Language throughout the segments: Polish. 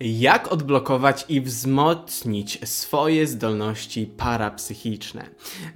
Jak odblokować i wzmocnić swoje zdolności parapsychiczne?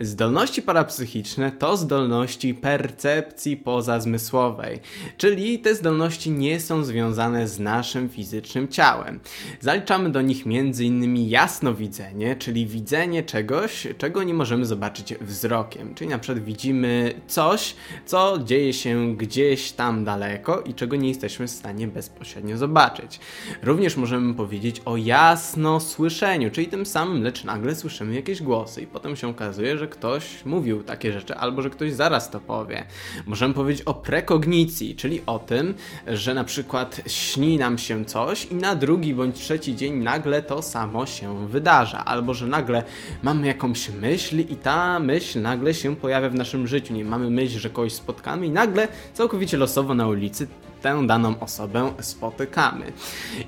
Zdolności parapsychiczne to zdolności percepcji pozazmysłowej, czyli te zdolności nie są związane z naszym fizycznym ciałem. Zaliczamy do nich m.in. jasnowidzenie, czyli widzenie czegoś, czego nie możemy zobaczyć wzrokiem, czyli na przykład widzimy coś, co dzieje się gdzieś tam daleko i czego nie jesteśmy w stanie bezpośrednio zobaczyć. Również możemy możemy powiedzieć o jasno słyszeniu, czyli tym samym, lecz nagle słyszymy jakieś głosy i potem się okazuje, że ktoś mówił takie rzeczy, albo że ktoś zaraz to powie. Możemy powiedzieć o prekognicji, czyli o tym, że na przykład śni nam się coś i na drugi bądź trzeci dzień nagle to samo się wydarza, albo że nagle mamy jakąś myśl i ta myśl nagle się pojawia w naszym życiu. Nie mamy myśl, że kogoś spotkamy i nagle całkowicie losowo na ulicy tę daną osobę spotykamy.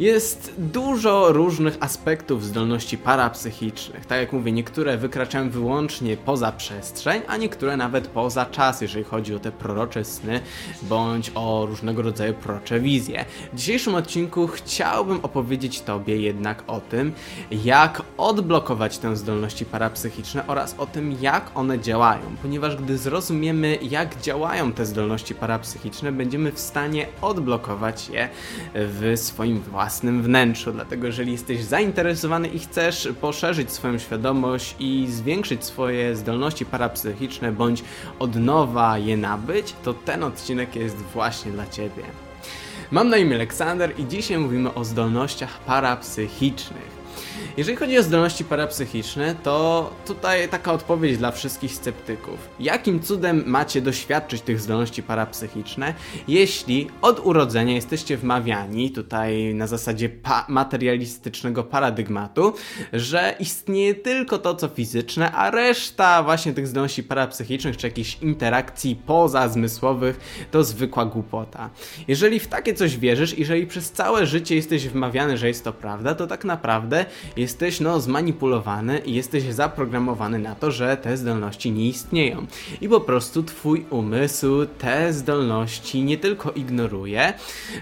Jest dużo różnych aspektów zdolności parapsychicznych. Tak jak mówię, niektóre wykraczają wyłącznie poza przestrzeń, a niektóre nawet poza czas, jeżeli chodzi o te prorocze sny bądź o różnego rodzaju prorocze wizje. W dzisiejszym odcinku chciałbym opowiedzieć Tobie jednak o tym, jak odblokować tę zdolności parapsychiczne oraz o tym, jak one działają, ponieważ gdy zrozumiemy, jak działają te zdolności parapsychiczne, będziemy w stanie odblokować je w swoim własnym wnętrzu. Dlatego, jeżeli jesteś zainteresowany i chcesz poszerzyć swoją świadomość i zwiększyć swoje zdolności parapsychiczne, bądź od nowa je nabyć, to ten odcinek jest właśnie dla Ciebie. Mam na imię Aleksander i dzisiaj mówimy o zdolnościach parapsychicznych. Jeżeli chodzi o zdolności parapsychiczne, to tutaj taka odpowiedź dla wszystkich sceptyków. Jakim cudem macie doświadczyć tych zdolności parapsychiczne, jeśli od urodzenia jesteście wmawiani, tutaj na zasadzie pa materialistycznego paradygmatu, że istnieje tylko to, co fizyczne, a reszta właśnie tych zdolności parapsychicznych, czy jakichś interakcji pozazmysłowych, to zwykła głupota. Jeżeli w takie coś wierzysz, jeżeli przez całe życie jesteś wmawiany, że jest to prawda, to tak naprawdę jesteś no zmanipulowany i jesteś zaprogramowany na to, że te zdolności nie istnieją. I po prostu twój umysł te zdolności nie tylko ignoruje,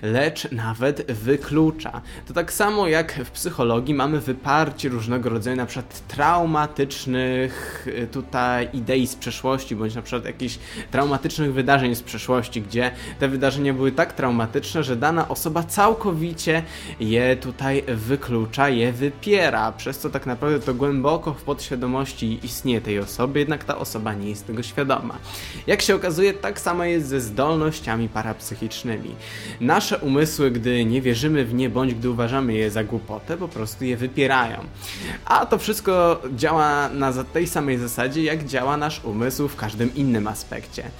lecz nawet wyklucza. To tak samo jak w psychologii mamy wyparcie różnego rodzaju na przykład traumatycznych y, tutaj idei z przeszłości, bądź na przykład jakichś traumatycznych wydarzeń z przeszłości, gdzie te wydarzenia były tak traumatyczne, że dana osoba całkowicie je tutaj wyklucza, je wypiera przez co tak naprawdę to głęboko w podświadomości istnieje tej osoby, jednak ta osoba nie jest tego świadoma. Jak się okazuje, tak samo jest ze zdolnościami parapsychicznymi. Nasze umysły, gdy nie wierzymy w nie, bądź gdy uważamy je za głupotę, po prostu je wypierają. A to wszystko działa na tej samej zasadzie, jak działa nasz umysł w każdym innym aspekcie.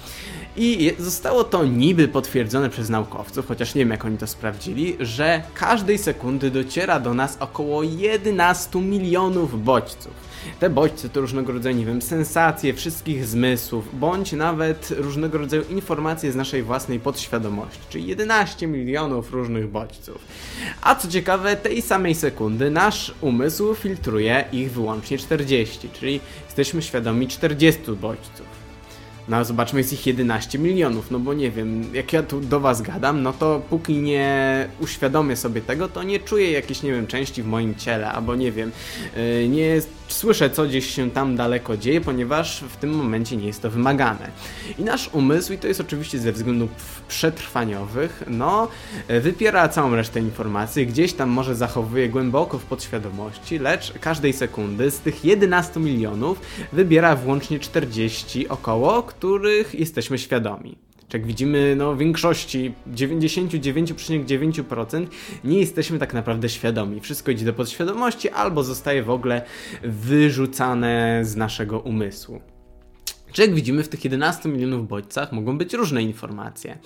I zostało to niby potwierdzone przez naukowców, chociaż nie wiem jak oni to sprawdzili, że każdej sekundy dociera do nas około 11 milionów bodźców. Te bodźce to różnego rodzaju, nie wiem, sensacje wszystkich zmysłów, bądź nawet różnego rodzaju informacje z naszej własnej podświadomości, czyli 11 milionów różnych bodźców. A co ciekawe, tej samej sekundy nasz umysł filtruje ich wyłącznie 40, czyli jesteśmy świadomi 40 bodźców. No zobaczmy, jest ich 11 milionów, no bo nie wiem, jak ja tu do was gadam, no to póki nie uświadomię sobie tego, to nie czuję jakiejś, nie wiem, części w moim ciele, albo nie wiem, yy, nie słyszę, co gdzieś się tam daleko dzieje, ponieważ w tym momencie nie jest to wymagane. I nasz umysł, i to jest oczywiście ze względów przetrwaniowych, no, wypiera całą resztę informacji, gdzieś tam może zachowuje głęboko w podświadomości, lecz każdej sekundy z tych 11 milionów wybiera włącznie 40 około, których jesteśmy świadomi. Jak widzimy, no w większości 99,9% nie jesteśmy tak naprawdę świadomi. Wszystko idzie do podświadomości albo zostaje w ogóle wyrzucane z naszego umysłu. Czy jak widzimy, w tych 11 milionów bodźcach mogą być różne informacje.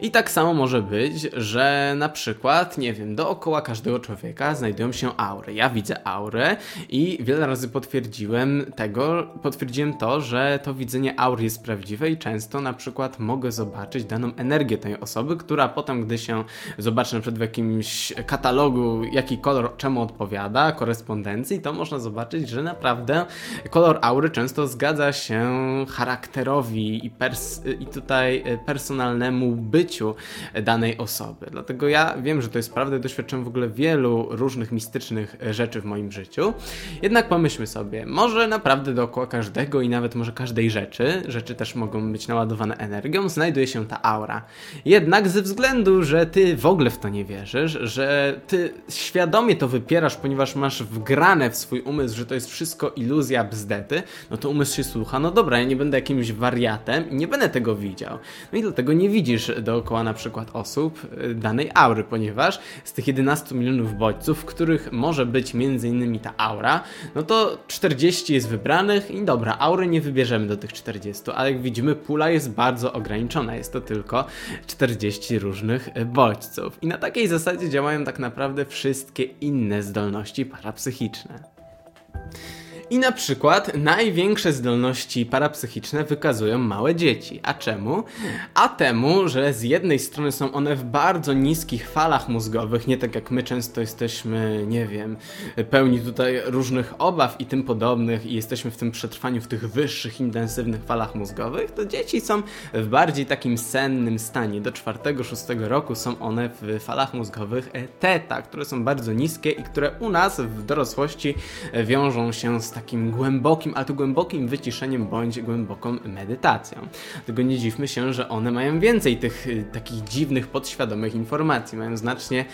I tak samo może być, że na przykład, nie wiem, dookoła każdego człowieka znajdują się aury. Ja widzę aurę i wiele razy potwierdziłem tego, potwierdziłem to, że to widzenie aury jest prawdziwe i często na przykład mogę zobaczyć daną energię tej osoby, która potem, gdy się zobaczy przykład w jakimś katalogu, jaki kolor czemu odpowiada, korespondencji, to można zobaczyć, że naprawdę kolor aury często zgadza się charakterowi i, pers i tutaj personalnemu byciu danej osoby. Dlatego ja wiem, że to jest prawda, doświadczyłem w ogóle wielu różnych mistycznych rzeczy w moim życiu. Jednak pomyślmy sobie, może naprawdę dookoła każdego i nawet może każdej rzeczy, rzeczy też mogą być naładowane energią, znajduje się ta aura. Jednak ze względu, że ty w ogóle w to nie wierzysz, że ty świadomie to wypierasz, ponieważ masz wgrane w swój umysł, że to jest wszystko iluzja, bzdety, no to umysł się słucha, no dobra, ja nie będę jakimś wariatem i nie będę tego widział. No i dlatego nie widzisz dookoła na przykład osób y, danej aury, ponieważ z tych 11 milionów bodźców, w których może być między innymi ta aura, no to 40 jest wybranych i dobra, aury nie wybierzemy do tych 40, ale jak widzimy pula jest bardzo ograniczona, jest to tylko 40 różnych bodźców. I na takiej zasadzie działają tak naprawdę wszystkie inne zdolności parapsychiczne. I na przykład największe zdolności parapsychiczne wykazują małe dzieci. A czemu? A temu, że z jednej strony są one w bardzo niskich falach mózgowych, nie tak jak my często jesteśmy, nie wiem, pełni tutaj różnych obaw i tym podobnych i jesteśmy w tym przetrwaniu w tych wyższych, intensywnych falach mózgowych, to dzieci są w bardziej takim sennym stanie. Do 4-6 roku są one w falach mózgowych teta, które są bardzo niskie i które u nas w dorosłości wiążą się z takim głębokim, ale to głębokim wyciszeniem bądź głęboką medytacją. Dlatego nie dziwmy się, że one mają więcej tych y, takich dziwnych, podświadomych informacji. Mają znacznie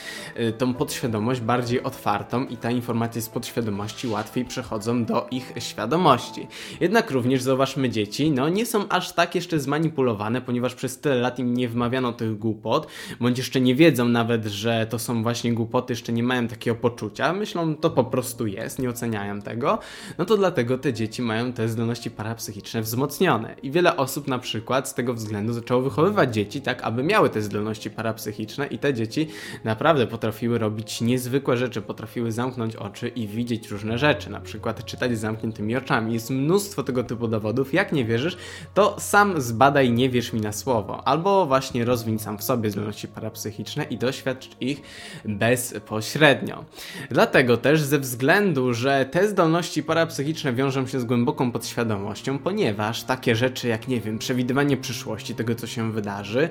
y, tą podświadomość bardziej otwartą i te informacje z podświadomości łatwiej przechodzą do ich świadomości. Jednak również zauważmy dzieci, no nie są aż tak jeszcze zmanipulowane, ponieważ przez tyle lat im nie wmawiano tych głupot, bądź jeszcze nie wiedzą nawet, że to są właśnie głupoty, jeszcze nie mają takiego poczucia. Myślą, to po prostu jest, nie oceniają tego no to dlatego te dzieci mają te zdolności parapsychiczne wzmocnione. I wiele osób na przykład z tego względu zaczęło wychowywać dzieci tak, aby miały te zdolności parapsychiczne i te dzieci naprawdę potrafiły robić niezwykłe rzeczy, potrafiły zamknąć oczy i widzieć różne rzeczy, na przykład czytać zamkniętymi oczami. Jest mnóstwo tego typu dowodów. Jak nie wierzysz, to sam zbadaj, nie wierz mi na słowo, albo właśnie rozwiń sam w sobie zdolności parapsychiczne i doświadcz ich bezpośrednio. Dlatego też ze względu, że te zdolności parapsychiczne psychiczne wiążą się z głęboką podświadomością, ponieważ takie rzeczy jak, nie wiem, przewidywanie przyszłości, tego co się wydarzy,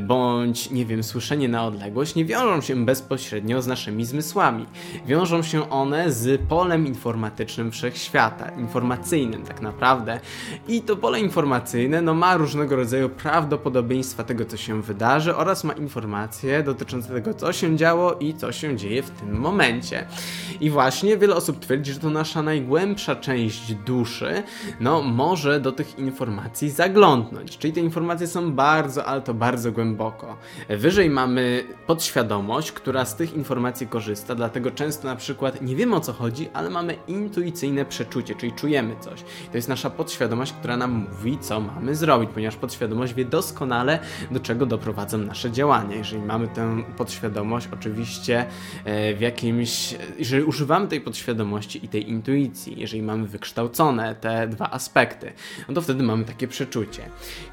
bądź, nie wiem, słyszenie na odległość, nie wiążą się bezpośrednio z naszymi zmysłami. Wiążą się one z polem informatycznym wszechświata, informacyjnym tak naprawdę. I to pole informacyjne no, ma różnego rodzaju prawdopodobieństwa tego, co się wydarzy oraz ma informacje dotyczące tego, co się działo i co się dzieje w tym momencie. I właśnie wiele osób twierdzi, że to nasza najgłębsza najgłębsza część duszy, no może do tych informacji zaglądnąć. Czyli te informacje są bardzo, ale to bardzo głęboko. Wyżej mamy podświadomość, która z tych informacji korzysta, dlatego często na przykład nie wiemy o co chodzi, ale mamy intuicyjne przeczucie, czyli czujemy coś. To jest nasza podświadomość, która nam mówi, co mamy zrobić, ponieważ podświadomość wie doskonale, do czego doprowadzą nasze działania. Jeżeli mamy tę podświadomość, oczywiście e, w jakimś, jeżeli używamy tej podświadomości i tej intuicji, jeżeli mamy wykształcone te dwa aspekty, no to wtedy mamy takie przeczucie.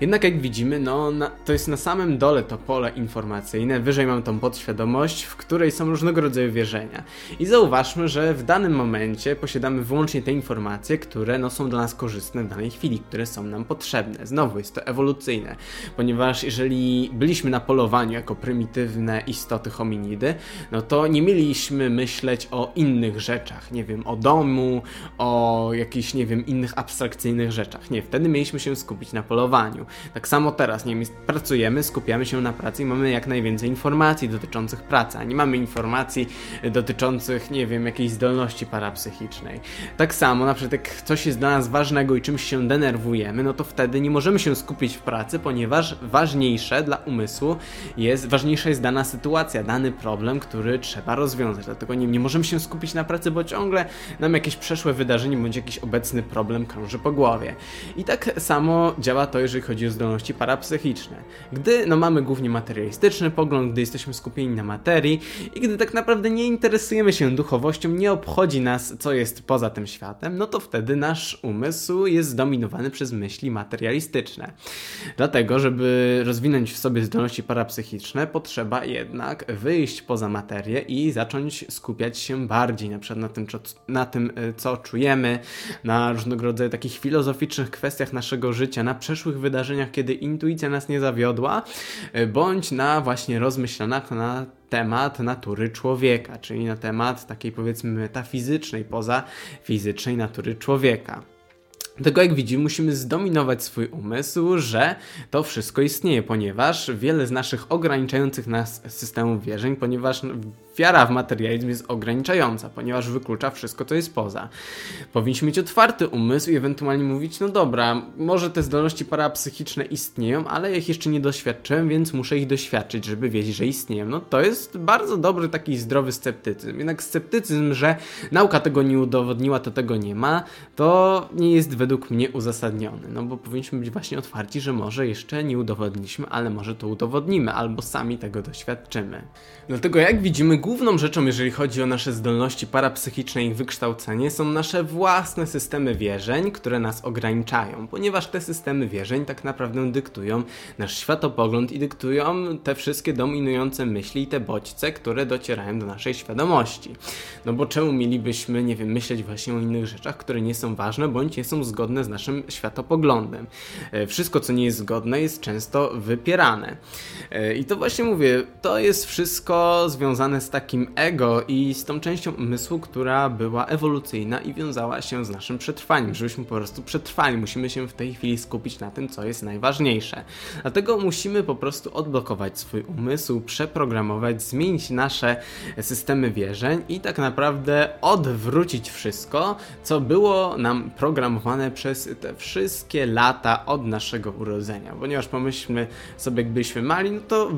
Jednak jak widzimy, no na, to jest na samym dole to pole informacyjne, wyżej mamy tą podświadomość, w której są różnego rodzaju wierzenia. I zauważmy, że w danym momencie posiadamy wyłącznie te informacje, które no, są dla nas korzystne w danej chwili, które są nam potrzebne. Znowu jest to ewolucyjne, ponieważ jeżeli byliśmy na polowaniu jako prymitywne istoty hominidy, no to nie mieliśmy myśleć o innych rzeczach, nie wiem, o domu, o jakichś, nie wiem, innych abstrakcyjnych rzeczach. Nie, wtedy mieliśmy się skupić na polowaniu. Tak samo teraz, nie wiem, pracujemy, skupiamy się na pracy i mamy jak najwięcej informacji dotyczących pracy, a nie mamy informacji dotyczących, nie wiem, jakiejś zdolności parapsychicznej. Tak samo, na przykład jak coś jest dla nas ważnego i czymś się denerwujemy, no to wtedy nie możemy się skupić w pracy, ponieważ ważniejsze dla umysłu jest, ważniejsza jest dana sytuacja, dany problem, który trzeba rozwiązać. Dlatego nie, nie możemy się skupić na pracy, bo ciągle nam jakieś przeszłe wydarzenia wydarzeń bądź jakiś obecny problem krąży po głowie. I tak samo działa to, jeżeli chodzi o zdolności parapsychiczne. Gdy no, mamy głównie materialistyczny pogląd, gdy jesteśmy skupieni na materii i gdy tak naprawdę nie interesujemy się duchowością, nie obchodzi nas, co jest poza tym światem, no to wtedy nasz umysł jest zdominowany przez myśli materialistyczne. Dlatego, żeby rozwinąć w sobie zdolności parapsychiczne, potrzeba jednak wyjść poza materię i zacząć skupiać się bardziej na przykład na tym, na tym co czujemy czujemy, na różnego rodzaju takich filozoficznych kwestiach naszego życia, na przeszłych wydarzeniach, kiedy intuicja nas nie zawiodła, e, bądź na właśnie rozmyślanach na temat natury człowieka, czyli na temat takiej powiedzmy metafizycznej, poza fizycznej natury człowieka. Tego jak widzimy, musimy zdominować swój umysł, że to wszystko istnieje, ponieważ wiele z naszych ograniczających nas systemów wierzeń, ponieważ wiara w materializm jest ograniczająca, ponieważ wyklucza wszystko, co jest poza. Powinniśmy mieć otwarty umysł i ewentualnie mówić, no dobra, może te zdolności parapsychiczne istnieją, ale ich jeszcze nie doświadczyłem, więc muszę ich doświadczyć, żeby wiedzieć, że istnieją. No to jest bardzo dobry taki zdrowy sceptycyzm. Jednak sceptycyzm, że nauka tego nie udowodniła, to tego nie ma, to nie jest według mnie uzasadniony. No bo powinniśmy być właśnie otwarci, że może jeszcze nie udowodniliśmy, ale może to udowodnimy, albo sami tego doświadczymy. Dlatego jak widzimy, główną rzeczą, jeżeli chodzi o nasze zdolności parapsychiczne i wykształcenie, są nasze własne systemy wierzeń, które nas ograniczają, ponieważ te systemy wierzeń tak naprawdę dyktują nasz światopogląd i dyktują te wszystkie dominujące myśli i te bodźce, które docierają do naszej świadomości. No bo czemu mielibyśmy, nie wiem, myśleć właśnie o innych rzeczach, które nie są ważne, bądź nie są zgodne z naszym światopoglądem. E, wszystko, co nie jest zgodne, jest często wypierane. E, I to właśnie mówię, to jest wszystko związane z takim ego i z tą częścią umysłu, która była ewolucyjna i wiązała się z naszym przetrwaniem, żebyśmy po prostu przetrwali. Musimy się w tej chwili skupić na tym, co jest najważniejsze. Dlatego musimy po prostu odblokować swój umysł, przeprogramować, zmienić nasze systemy wierzeń i tak naprawdę odwrócić wszystko, co było nam programowane przez te wszystkie lata od naszego urodzenia. Ponieważ pomyślmy sobie, jak byliśmy mali, no to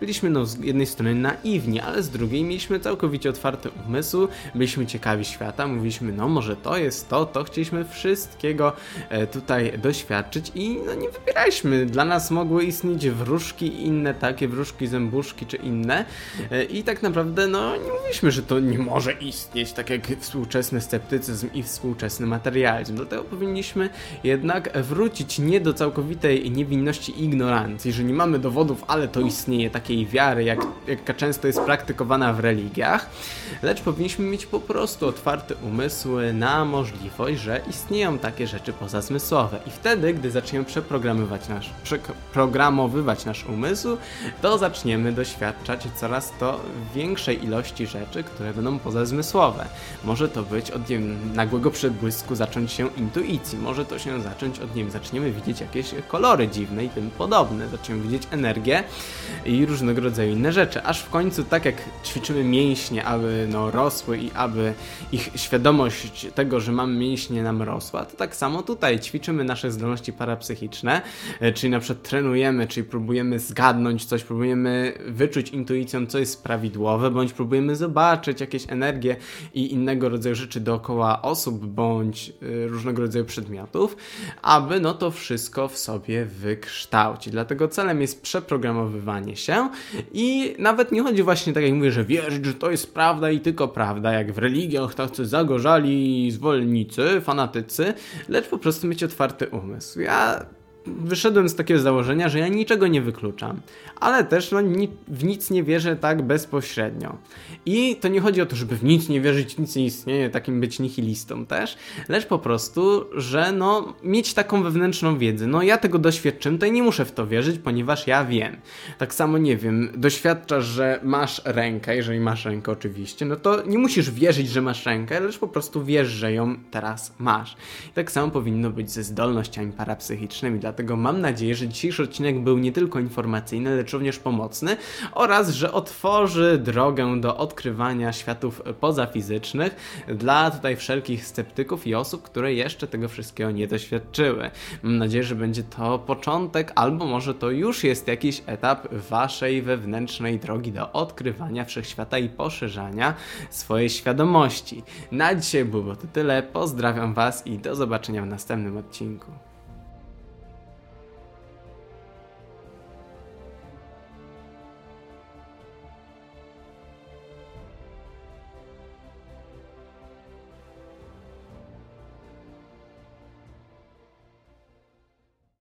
byliśmy no, z jednej strony naiwni, ale z drugiej mieliśmy całkowicie otwarty umysł, byliśmy ciekawi świata, mówiliśmy, no może to jest to, to chcieliśmy wszystkiego e, tutaj doświadczyć i no nie wybieraliśmy. Dla nas mogły istnieć wróżki i inne takie, wróżki, zębuszki czy inne e, i tak naprawdę no nie mówiliśmy, że to nie może istnieć, tak jak współczesny sceptycyzm i współczesny materializm. Dlatego powinniśmy jednak wrócić nie do całkowitej niewinności i ignorancji, że nie mamy dowodów, ale to istnieje, takiej wiary, jak, jaka często jest praktykowana w religiach, lecz powinniśmy mieć po prostu otwarty umysł na możliwość, że istnieją takie rzeczy pozazmysłowe. I wtedy, gdy zaczniemy przeprogramowywać nasz, przeprogramowywać nasz umysł, to zaczniemy doświadczać coraz to większej ilości rzeczy, które będą pozazmysłowe. Może to być od nie wiem, nagłego przebłysku zacząć się intuicji, może to się zacząć od nie zaczniemy widzieć jakieś kolory dziwne i tym podobne, zaczniemy widzieć energię i różnego rodzaju inne rzeczy, aż w końcu tak jak ćwiczymy mięśnie, aby no, rosły i aby ich świadomość tego, że mamy mięśnie nam rosła, to tak samo tutaj ćwiczymy nasze zdolności parapsychiczne, e, czyli na przykład trenujemy, czyli próbujemy zgadnąć coś, próbujemy wyczuć intuicją, co jest prawidłowe, bądź próbujemy zobaczyć jakieś energie i innego rodzaju rzeczy dookoła osób, bądź e, różnego rodzaju przedmiotów, aby no to wszystko w sobie wykształcić. Dlatego celem jest przeprogramowywanie się i nawet nie chodzi właśnie tak jak mówię, że wierzyć, że to jest prawda i tylko prawda, jak w religiach tacy zagorzali zwolennicy, fanatycy, lecz po prostu mieć otwarty umysł. Ja wyszedłem z takiego założenia, że ja niczego nie wykluczam, ale też no, ni w nic nie wierzę tak bezpośrednio. I to nie chodzi o to, żeby w nic nie wierzyć, nic nie istnieje, takim być nihilistą też, lecz po prostu, że no, mieć taką wewnętrzną wiedzę. No ja tego doświadczyłem, to i nie muszę w to wierzyć, ponieważ ja wiem. Tak samo, nie wiem, doświadczasz, że masz rękę, jeżeli masz rękę oczywiście, no to nie musisz wierzyć, że masz rękę, lecz po prostu wiesz, że ją teraz masz. I tak samo powinno być ze zdolnościami parapsychicznymi, Dlatego mam nadzieję, że dzisiejszy odcinek był nie tylko informacyjny, lecz również pomocny oraz, że otworzy drogę do odkrywania światów pozafizycznych dla tutaj wszelkich sceptyków i osób, które jeszcze tego wszystkiego nie doświadczyły. Mam nadzieję, że będzie to początek, albo może to już jest jakiś etap waszej wewnętrznej drogi do odkrywania wszechświata i poszerzania swojej świadomości. Na dzisiaj było to tyle. Pozdrawiam Was i do zobaczenia w następnym odcinku.